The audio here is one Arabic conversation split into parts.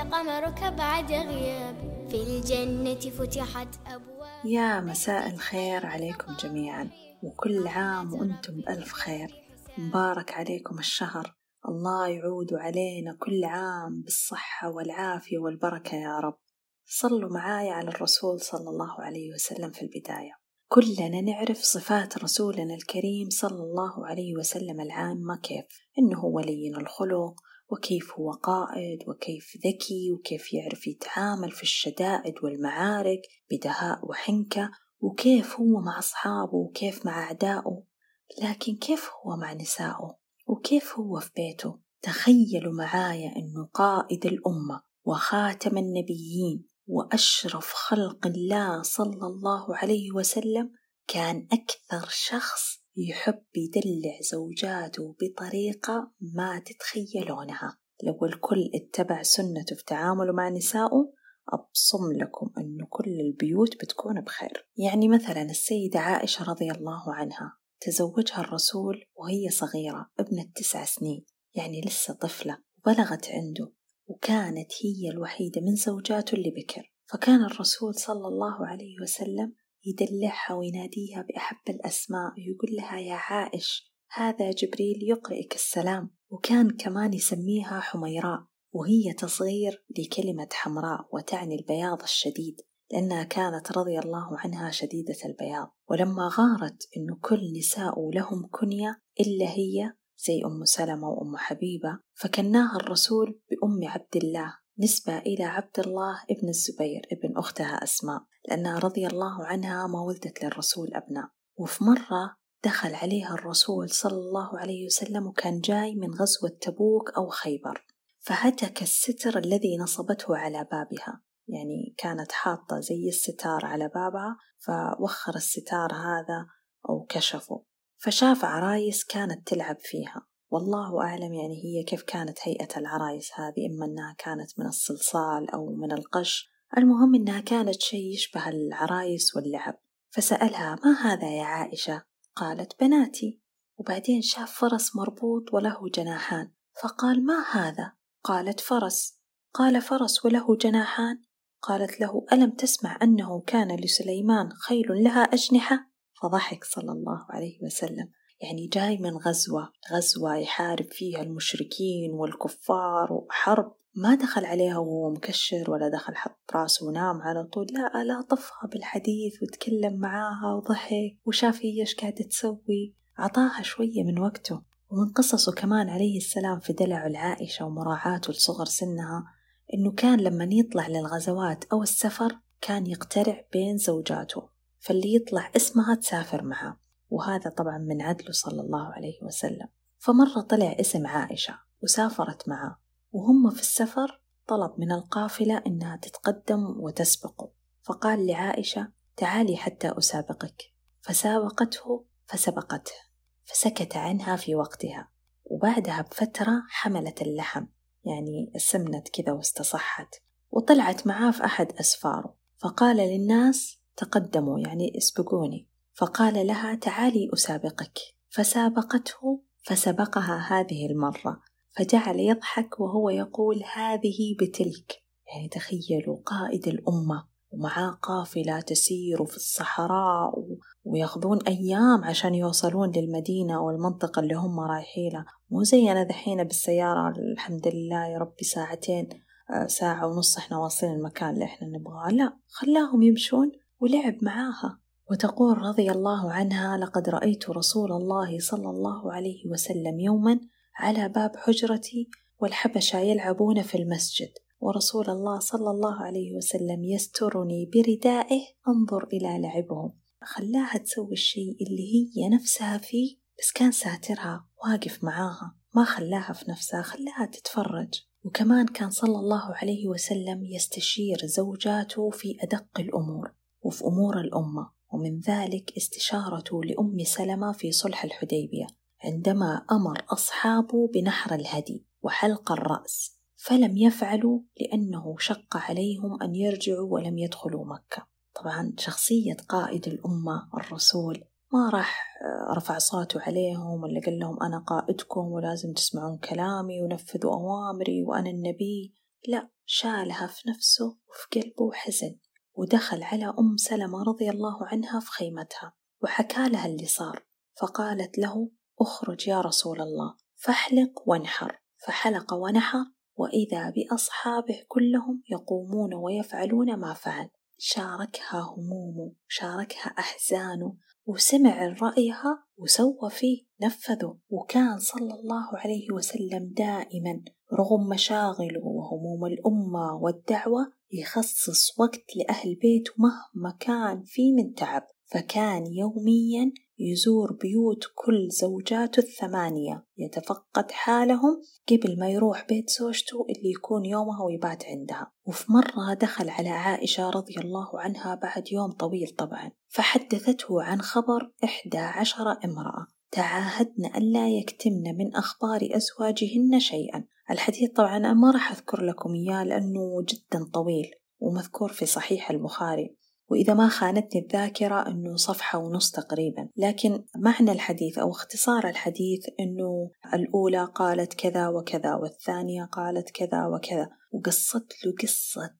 قمرك بعد غياب. في الجنة فتحت أبواب. يا مساء الخير عليكم جميعا وكل عام وأنتم بألف خير. مبارك عليكم الشهر. الله يعود علينا كل عام بالصحة والعافية والبركة يا رب. صلوا معاي على الرسول صلى الله عليه وسلم في البداية. كلنا نعرف صفات رسولنا الكريم صلى الله عليه وسلم العامة كيف. إنه ولي الخلق وكيف هو قائد وكيف ذكي وكيف يعرف يتعامل في الشدائد والمعارك بدهاء وحنكة وكيف هو مع أصحابه وكيف مع أعدائه. لكن كيف هو مع نسائه؟ وكيف هو في بيته؟ تخيلوا معايا أنه قائد الأمة وخاتم النبيين وأشرف خلق الله صلى الله عليه وسلم كان أكثر شخص يحب يدلع زوجاته بطريقة ما تتخيلونها. لو الكل اتبع سنته في تعامله مع نسائه أبصم لكم أنه كل البيوت بتكون بخير. يعني مثلا السيدة عائشة رضي الله عنها تزوجها الرسول وهي صغيرة ابنة تسع سنين يعني لسه طفلة وبلغت عنده وكانت هي الوحيدة من زوجاته اللي بكر. فكان الرسول صلى الله عليه وسلم يدلعها ويناديها بأحب الأسماء ويقول لها يا عائش هذا جبريل يقرئك السلام. وكان كمان يسميها حميراء وهي تصغير لكلمة حمراء وتعني البياض الشديد لأنها كانت رضي الله عنها شديدة البياض. ولما غارت أنه كل نساء لهم كنية إلا هي زي أم سلمة وأم حبيبة فكناها الرسول بأم عبد الله. نسبة إلى عبد الله ابن الزبير ابن أختها أسماء لأنها رضي الله عنها ما ولدت للرسول أبناء. وفي مرة دخل عليها الرسول صلى الله عليه وسلم وكان جاي من غزوة تبوك أو خيبر. فهتك الستر الذي نصبته على بابها. يعني كانت حاطة زي الستار على بابها فوخر الستار هذا أو كشفه. فشاف عرايس كانت تلعب فيها. والله أعلم يعني هي كيف كانت هيئة العرايس هذه إما أنها كانت من الصلصال أو من القش. المهم أنها كانت شيء يشبه العرايس واللعب. فسألها ما هذا يا عائشة؟ قالت بناتي. وبعدين شاف فرس مربوط وله جناحان. فقال ما هذا؟ قالت فرس. قال فرس وله جناحان؟ قالت له ألم تسمع أنه كان لسليمان خيل لها أجنحة؟ فضحك صلى الله عليه وسلم. يعني جاي من غزوة غزوة يحارب فيها المشركين والكفار وحرب. ما دخل عليها وهو مكشر ولا دخل حط راسه ونام على طول. لا طفها بالحديث وتكلم معاها وضحك وشاف هي إيش قاعدة تسوي. عطاها شوية من وقته ومن قصصه كمان عليه السلام في دلعه العائشة ومراعاته لصغر سنها إنه كان لما يطلع للغزوات أو السفر كان يقترع بين زوجاته فاللي يطلع اسمها تسافر معه. وهذا طبعا من عدله صلى الله عليه وسلم. فمرة طلع اسم عائشة وسافرت معه وهم في السفر طلب من القافلة إنها تتقدم وتسبقه. فقال لعائشة تعالي حتى أسابقك. فسابقته فسبقته فسكت عنها في وقتها. وبعدها بفترة حملت اللحم يعني سمنت كذا واستصحت وطلعت معاه في أحد أسفاره. فقال للناس تقدموا يعني اسبقوني. فقال لها تعالي أسابقك. فسابقته فسبقها هذه المرة. فجعل يضحك وهو يقول هذه بتلك. يعني تخيلوا قائد الأمة ومعاه قافلة تسير في الصحراء وياخذون أيام عشان يوصلون للمدينة أو المنطقة اللي هم رايحينها. مو زينا دحين بالسيارة الحمد لله يا ربي ساعتين آه، ساعة ونص إحنا واصلين المكان اللي إحنا نبغاه. لا خلاهم يمشون ولعب معاها. وتقول رضي الله عنها لقد رأيت رسول الله صلى الله عليه وسلم يوما على باب حجرتي والحبشة يلعبون في المسجد ورسول الله صلى الله عليه وسلم يسترني بردائه انظر إلى لعبهم. خلاها تسوي الشيء اللي هي نفسها فيه بس كان ساترها واقف معاها ما خلاها في نفسها خلاها تتفرج. وكمان كان صلى الله عليه وسلم يستشير زوجاته في أدق الأمور وفي أمور الأمة. ومن ذلك استشارته لأم سلمة في صلح الحديبية عندما أمر أصحابه بنحر الهدي وحلق الرأس فلم يفعلوا لأنه شق عليهم أن يرجعوا ولم يدخلوا مكة. طبعا شخصية قائد الأمة الرسول ما راح رفع صوته عليهم ولا قال لهم أنا قائدكم ولازم تسمعون كلامي ونفذوا أوامري وأنا النبي. لا شالها في نفسه وفي قلبه وحزن ودخل على أم سلمة رضي الله عنها في خيمتها وحكى لها اللي صار. فقالت له أخرج يا رسول الله فاحلق وانحر. فحلق ونحر وإذا بأصحابه كلهم يقومون ويفعلون ما فعل شاركها همومه شاركها أحزانه وسمع رأيها وسوى فيه نفذه. وكان صلى الله عليه وسلم دائما رغم مشاغله وهموم الأمة والدعوة يخصص وقت لأهل بيته مهما كان في من تعب. فكان يوميا يزور بيوت كل زوجاته الثمانية يتفقد حالهم قبل ما يروح بيت زوجته اللي يكون يومها ويبات عندها. وفي مرة دخل على عائشة رضي الله عنها بعد يوم طويل طبعا فحدثته عن خبر إحدى عشر امرأة. تعاهدن ألا يكتمن من أخبار أزواجهن شيئا. الحديث طبعا ما راح أذكر لكم إياه لأنه جدا طويل ومذكور في صحيح البخاري. وإذا ما خانتني الذاكرة أنه صفحة ونص تقريبا. لكن معنى الحديث أو اختصار الحديث أنه الأولى قالت كذا وكذا والثانية قالت كذا وكذا. وقصت له قصة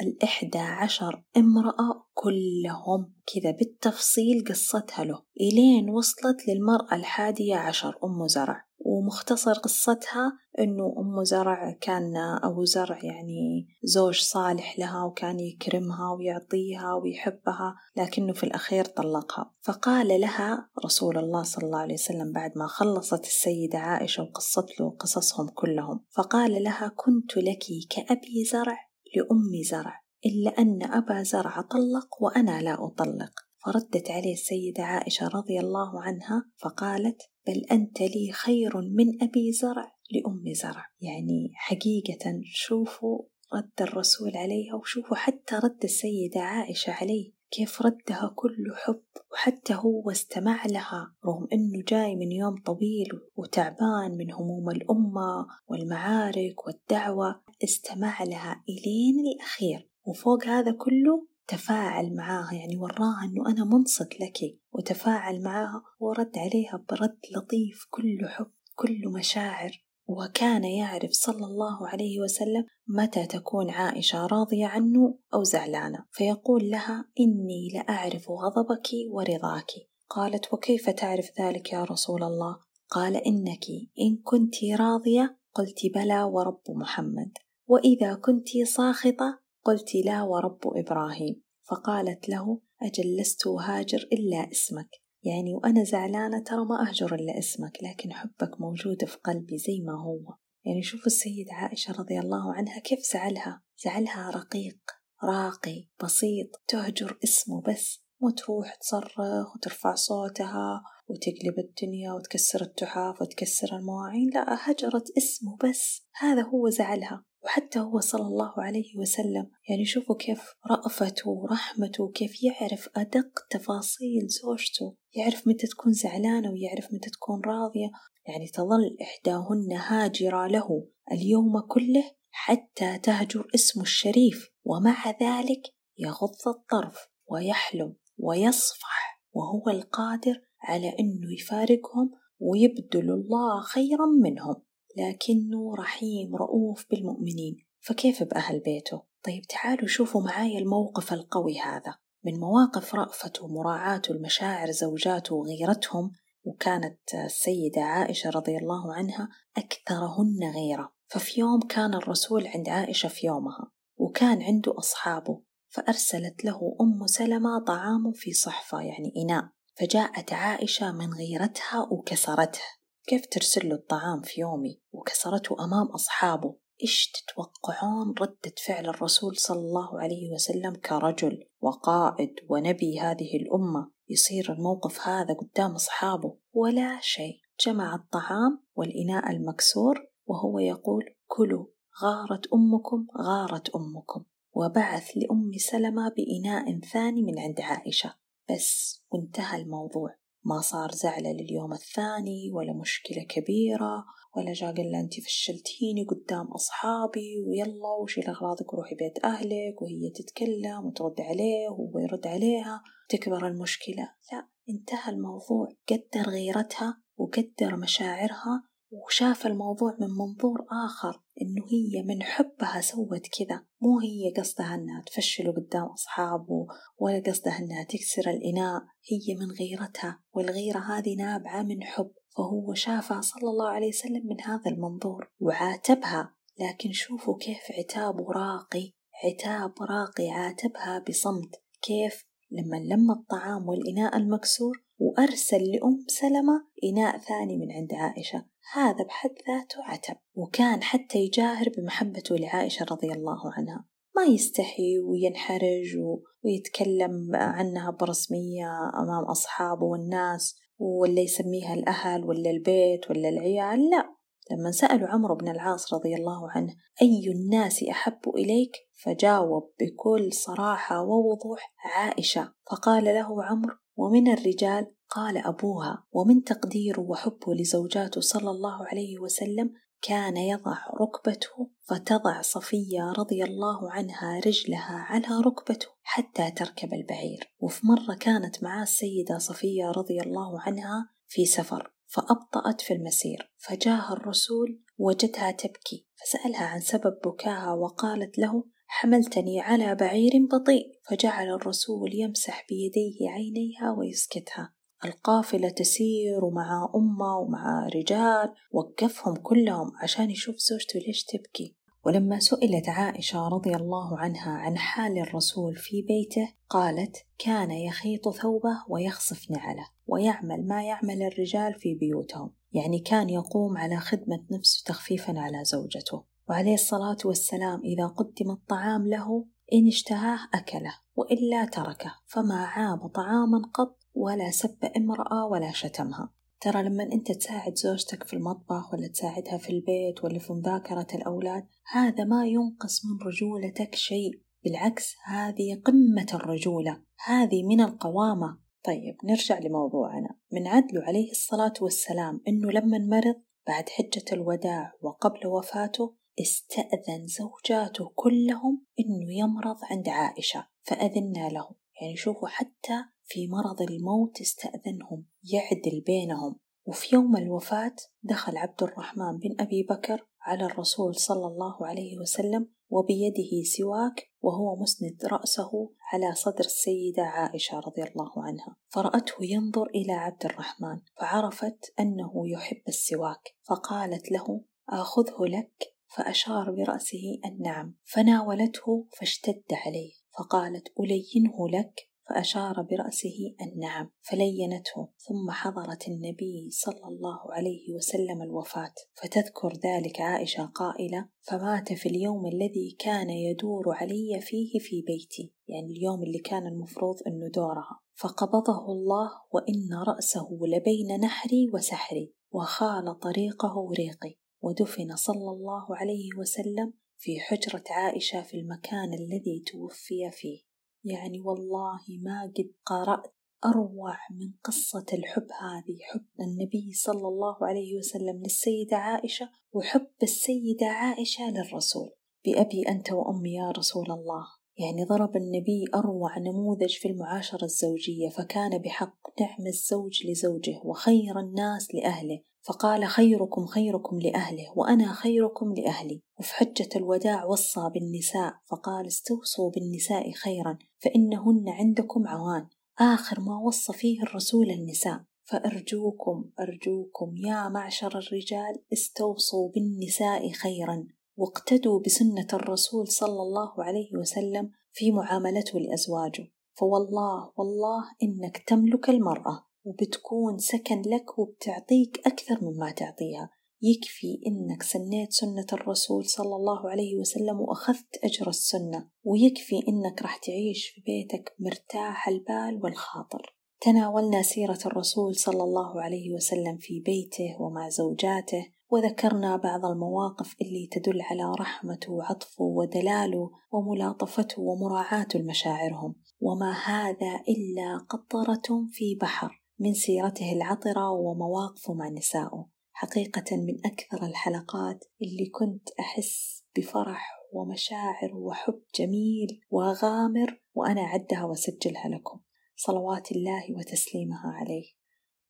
الإحدى عشر امرأة كلهم كذا بالتفصيل قصتها له. إلين وصلت للمرأة الحادية عشر أم زرع. ومختصر قصتها أنه أم زرع كان أبو زرع يعني زوج صالح لها وكان يكرمها ويعطيها ويحبها لكنه في الأخير طلقها. فقال لها رسول الله صلى الله عليه وسلم بعد ما خلصت السيدة عائشة وقصت له قصصهم كلهم فقال لها كنت لك كأبي زرع لأم زرع إلا أن أبا زرع طلق وأنا لا أطلق. فردت عليه السيدة عائشة رضي الله عنها فقالت بل أنت لي خير من أبي زرع لأم زرع. يعني حقيقة شوفوا رد الرسول عليها وشوفوا حتى رد السيدة عائشة عليه كيف ردها كله حب وحتى هو استمع لها رغم إنه جاي من يوم طويل وتعبان من هموم الأمة والمعارك والدعوة استمع لها إلين الأخير. وفوق هذا كله تفاعل معاها يعني وراها أنه أنا منصت لك وتفاعل معاها ورد عليها برد لطيف كله حب كله مشاعر. وكان يعرف صلى الله عليه وسلم متى تكون عائشة راضية عنه أو زعلانة. فيقول لها إني لأعرف غضبك ورضاك. قالت وكيف تعرف ذلك يا رسول الله؟ قال إنك إن كنت راضية قلت بلى ورب محمد. وإذا كنت ساخطة قلت لا ورب إبراهيم. فقالت له أجل لست أهاجر إلا اسمك. يعني وأنا زعلانة ترى ما أهجر إلا اسمك لكن حبك موجود في قلبي زي ما هو. يعني شوفوا السيدة عائشة رضي الله عنها كيف زعلها. زعلها رقيق راقي بسيط تهجر اسمه بس. مو تروح تصرخ وترفع صوتها وتقلب الدنيا وتكسر التحاف وتكسر المواعين. لا هجرت اسمه بس. هذا هو زعلها. وحتى هو صلى الله عليه وسلم يعني شوفوا كيف رأفته ورحمته وكيف يعرف أدق تفاصيل زوجته. يعرف متى تكون زعلانة ويعرف متى تكون راضية. يعني تظل إحداهن هاجرة له اليوم كله حتى تهجر اسمه الشريف. ومع ذلك يغض الطرف ويحلم. ويصفح وهو القادر على أنه يفارقهم ويبدل الله خيرا منهم. لكنه رحيم رؤوف بالمؤمنين. فكيف بأهل بيته؟ طيب تعالوا شوفوا معاي الموقف القوي هذا. من مواقف رأفته ومراعاته المشاعر زوجاته وغيرتهم وكانت السيدة عائشة رضي الله عنها أكثرهن غيرة. ففي يوم كان الرسول عند عائشة في يومها وكان عنده أصحابه. فأرسلت له أم سلمة طعام في صحفة يعني إناء. فجاءت عائشة من غيرتها وكسرته. كيف ترسل له الطعام في يومي؟ وكسرته أمام أصحابه. إيش تتوقعون ردة فعل الرسول صلى الله عليه وسلم كرجل وقائد ونبي هذه الأمة يصير الموقف هذا قدام أصحابه؟ ولا شيء. جمع الطعام والإناء المكسور وهو يقول كلوا غارت أمكم غارت أمكم. وبعث لأم سلمة بإناء ثاني من عند عائشة. بس وانتهى الموضوع. ما صار زعلة لليوم الثاني ولا مشكلة كبيرة ولا جا قال أنت فشلتيني قدام أصحابي ويلا وشيل أغراضك وروحي بيت أهلك وهي تتكلم وترد عليه وهو يرد عليها. تكبر المشكلة. لا انتهى الموضوع. قدر غيرتها وقدر مشاعرها وشاف الموضوع من منظور آخر إنه هي من حبها سوت كذا. مو هي قصدها إنها تفشله قدام أصحابه ولا قصدها إنها تكسر الإناء. هي من غيرتها والغيرة هذه نابعة من حب. فهو شافها صلى الله عليه وسلم من هذا المنظور وعاتبها. لكن شوفوا كيف عتابه راقي عتاب راقي عاتبها بصمت. كيف؟ لما لم الطعام والإناء المكسور وأرسل لأم سلمة إناء ثاني من عند عائشة. هذا بحد ذاته عتب وكان حتى يجاهر بمحبته لعائشة رضي الله عنها. ما يستحي وينحرج ويتكلم عنها برسمية أمام أصحابه والناس ولا يسميها الأهل ولا البيت ولا العيال لا. لما سألوا عمرو بن العاص رضي الله عنه أي الناس أحب إليك؟ فجاوب بكل صراحة ووضوح عائشة. فقال له عمرو ومن الرجال قال أبوها ومن تقديره وحبه لزوجاته صلى الله عليه وسلم كان يضع ركبته فتضع صفية رضي الله عنها رجلها على ركبته حتى تركب البعير. وفي مرة كانت معاه السيدة صفية رضي الله عنها في سفر فأبطأت في المسير. فجاء الرسول وجدها تبكي فسألها عن سبب بكاها وقالت له حملتني على بعير بطيء فجعل الرسول يمسح بيديه عينيها ويسكتها. القافلة تسير ومع أمة ومع رجال وقفهم كلهم عشان يشوف زوجته ليش تبكي. ولما سئلت عائشة رضي الله عنها عن حال الرسول في بيته قالت كان يخيط ثوبه ويخصف نعله ويعمل ما يعمل الرجال في بيوتهم. يعني كان يقوم على خدمة نفسه تخفيفا على زوجته. وعليه الصلاة والسلام إذا قدم الطعام له إن اشتهاه أكله وإلا تركه فما عاب طعاما قط ولا سب امرأة ولا شتمها. ترى لما أنت تساعد زوجتك في المطبخ ولا تساعدها في البيت ولا في مذاكرة الأولاد هذا ما ينقص من رجولتك شيء. بالعكس هذه قمة الرجولة. هذه من القوامة. طيب نرجع لموضوعنا. من عدله عليه الصلاة والسلام إنه لما مرض بعد حجة الوداع وقبل وفاته استأذن زوجاته كلهم إنه يمرض عند عائشة فأذنا له. يعني شوفوا حتى في مرض الموت استأذنهم يعدل بينهم. وفي يوم الوفاة دخل عبد الرحمن بن أبي بكر على الرسول صلى الله عليه وسلم وبيده سواك وهو مسند رأسه على صدر السيدة عائشة رضي الله عنها. فرأته ينظر إلى عبد الرحمن فعرفت أنه يحب السواك فقالت له آخذه لك. فأشار برأسه النعم. فناولته فاشتد عليه. فقالت ألينه لك؟ فأشار برأسه النعم فلينته ثم حضرت النبي صلى الله عليه وسلم الوفاة. فتذكر ذلك عائشة قائلة فمات في اليوم الذي كان يدور علي فيه في بيتي. يعني اليوم اللي كان المفروض أنه دورها. فقبضه الله وإن رأسه لبين نحري وسحري وخال طريقه ريقي. ودفن صلى الله عليه وسلم في حجرة عائشة في المكان الذي توفي فيه. يعني والله ما قد قرأت أروع من قصة الحب هذه حب النبي صلى الله عليه وسلم للسيدة عائشة وحب السيدة عائشة للرسول. بأبي أنت وأمي يا رسول الله. يعني ضرب النبي أروع نموذج في المعاشرة الزوجية فكان بحق نعم الزوج لزوجه وخير الناس لأهله. فقال خيركم خيركم لأهله وأنا خيركم لأهلي. وفي حجة الوداع وصى بالنساء فقال استوصوا بالنساء خيرا فإنهن عندكم عوان. آخر ما وصى فيه الرسول النساء. فأرجوكم أرجوكم يا معشر الرجال استوصوا بالنساء خيرا. واقتدوا بسنة الرسول صلى الله عليه وسلم في معاملته لأزواجه. فوالله والله إنك تملك المرأة. وبتكون سكن لك وبتعطيك أكثر مما تعطيها. يكفي إنك سنيت سنة الرسول صلى الله عليه وسلم وأخذت أجر السنة ويكفي إنك راح تعيش في بيتك مرتاح البال والخاطر. تناولنا سيرة الرسول صلى الله عليه وسلم في بيته ومع زوجاته وذكرنا بعض المواقف اللي تدل على رحمته وعطفه ودلاله وملاطفته ومراعاته لمشاعرهم وما هذا إلا قطرة في بحر. من سيرته العطرة ومواقفه مع نسائه. حقيقة من أكثر الحلقات اللي كنت أحس بفرح ومشاعر وحب جميل وغامر وأنا أعدها وأسجلها لكم. صلوات الله وتسليمها عليه.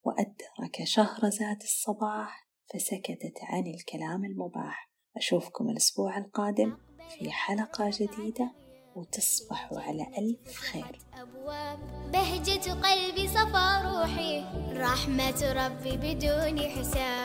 وأدرك شهر ذات الصباح فسكتت عن الكلام المباح. أشوفكم الأسبوع القادم في حلقة جديدة. وتصبحوا على ألف خير. أبواب. بهجة قلبي صفا روحي. رحمة ربي بدون حساب.